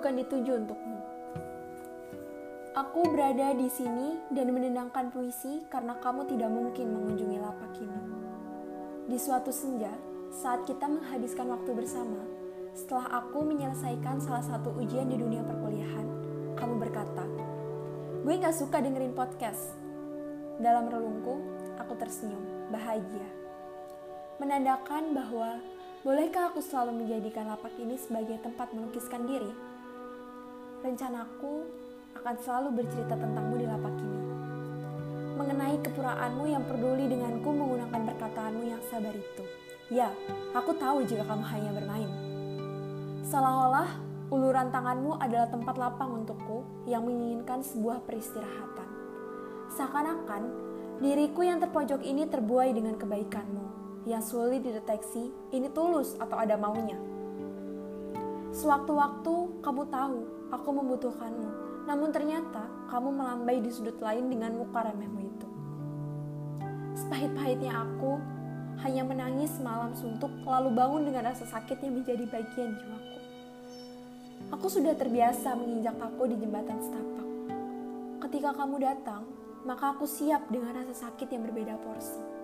bukan dituju untukmu. Aku berada di sini dan menendangkan puisi karena kamu tidak mungkin mengunjungi lapak ini. Di suatu senja, saat kita menghabiskan waktu bersama, setelah aku menyelesaikan salah satu ujian di dunia perkuliahan, kamu berkata, Gue gak suka dengerin podcast. Dalam relungku, aku tersenyum, bahagia. Menandakan bahwa Bolehkah aku selalu menjadikan lapak ini sebagai tempat melukiskan diri? Rencanaku akan selalu bercerita tentangmu di lapak ini. Mengenai kepuraanmu yang peduli denganku menggunakan perkataanmu yang sabar itu. Ya, aku tahu jika kamu hanya bermain. Seolah-olah uluran tanganmu adalah tempat lapang untukku yang menginginkan sebuah peristirahatan. Seakan-akan diriku yang terpojok ini terbuai dengan kebaikanmu yang sulit dideteksi ini tulus atau ada maunya. Sewaktu-waktu kamu tahu aku membutuhkanmu, namun ternyata kamu melambai di sudut lain dengan muka remehmu itu. Sepahit-pahitnya aku hanya menangis malam suntuk lalu bangun dengan rasa sakit yang menjadi bagian jiwaku. Aku sudah terbiasa menginjak aku di jembatan setapak. Ketika kamu datang, maka aku siap dengan rasa sakit yang berbeda porsi.